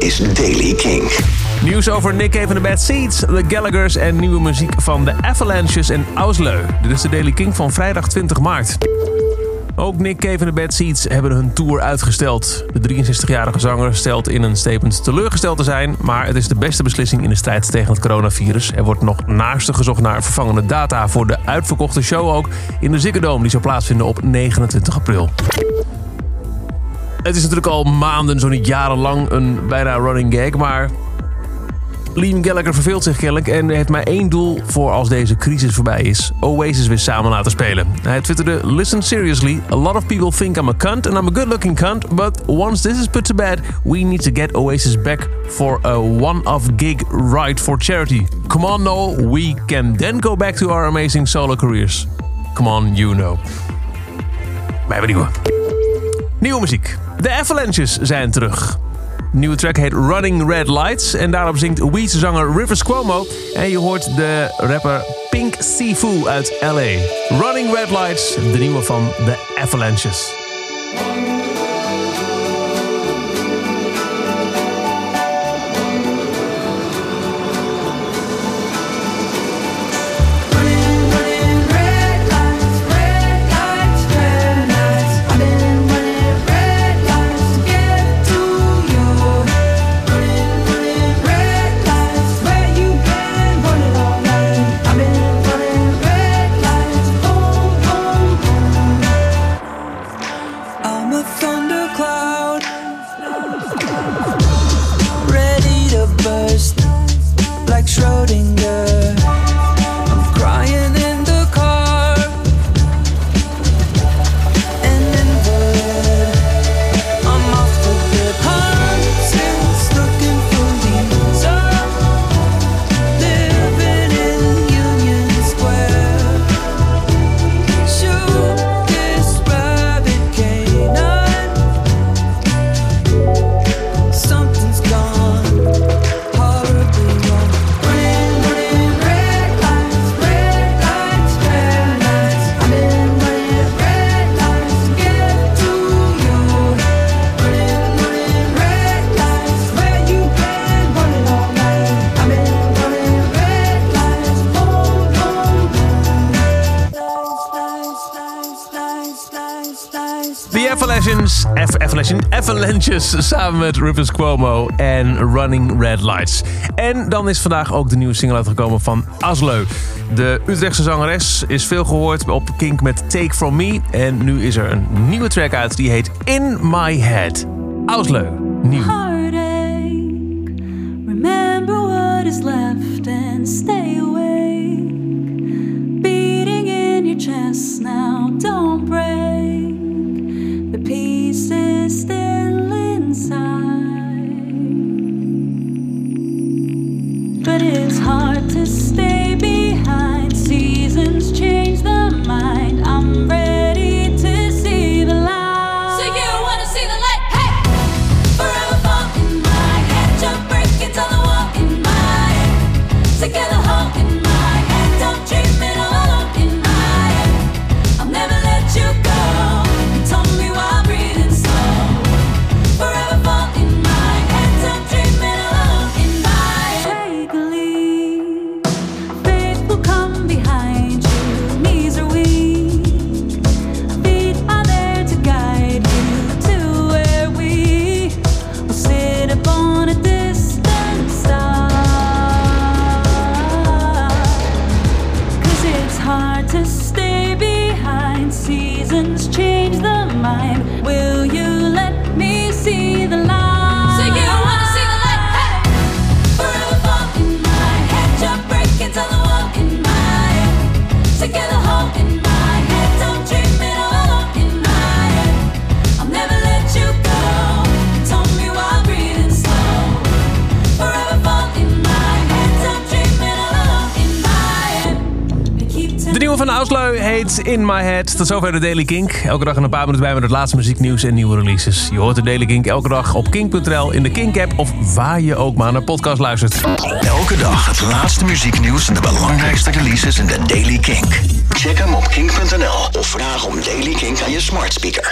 is Daily King. Nieuws over Nick Cave en de Bad Seeds, The Gallaghers en nieuwe muziek van de Avalanches en Ausleu. Dit is de Daily King van vrijdag 20 maart. Ook Nick Cave en de Bad Seeds hebben hun tour uitgesteld. De 63-jarige zanger stelt in een statement teleurgesteld te zijn... maar het is de beste beslissing in de strijd tegen het coronavirus. Er wordt nog naarstig gezocht naar vervangende data... voor de uitverkochte show ook in de Ziggo Dome... die zou plaatsvinden op 29 april. Het is natuurlijk al maanden, zo niet jarenlang, een bijna running gag... maar Liam Gallagher verveelt zich kennelijk en heeft maar één doel voor als deze crisis voorbij is. Oasis weer samen laten spelen. Hij twitterde, listen seriously, a lot of people think I'm a cunt and I'm a good looking cunt, but once this is put to bed, we need to get Oasis back for a one-off gig ride for charity. Come on no, we can then go back to our amazing solo careers. Come on, you know. Wij hebben nieuwe. Nieuwe muziek. De Avalanches zijn terug. De nieuwe track heet Running Red Lights. En daarop zingt Weeds zanger Rivers Cuomo. En je hoort de rapper Pink Sifu uit LA. Running Red Lights, de nieuwe van de Avalanches. A thundercloud, The Avalanches, Avalanches, Avalanches samen met Rivers Cuomo en Running Red Lights. En dan is vandaag ook de nieuwe single uitgekomen van Asleu. De Utrechtse zangeres is veel gehoord op Kink met Take From Me. En nu is er een nieuwe track uit die heet In My Head. Asleu, nieuw. heartache. Remember what is left and stay But it's hard to stay Change the mind. Will you let me see the light? Ausleu heet In My Head. Tot zover de Daily Kink. Elke dag een paar minuten bij met het laatste muzieknieuws en nieuwe releases. Je hoort de Daily Kink elke dag op kink.nl, in de Kink-app... of waar je ook maar naar podcast luistert. Elke dag het laatste muzieknieuws en de belangrijkste releases in de Daily Kink. Check hem op kink.nl of vraag om Daily Kink aan je smart speaker.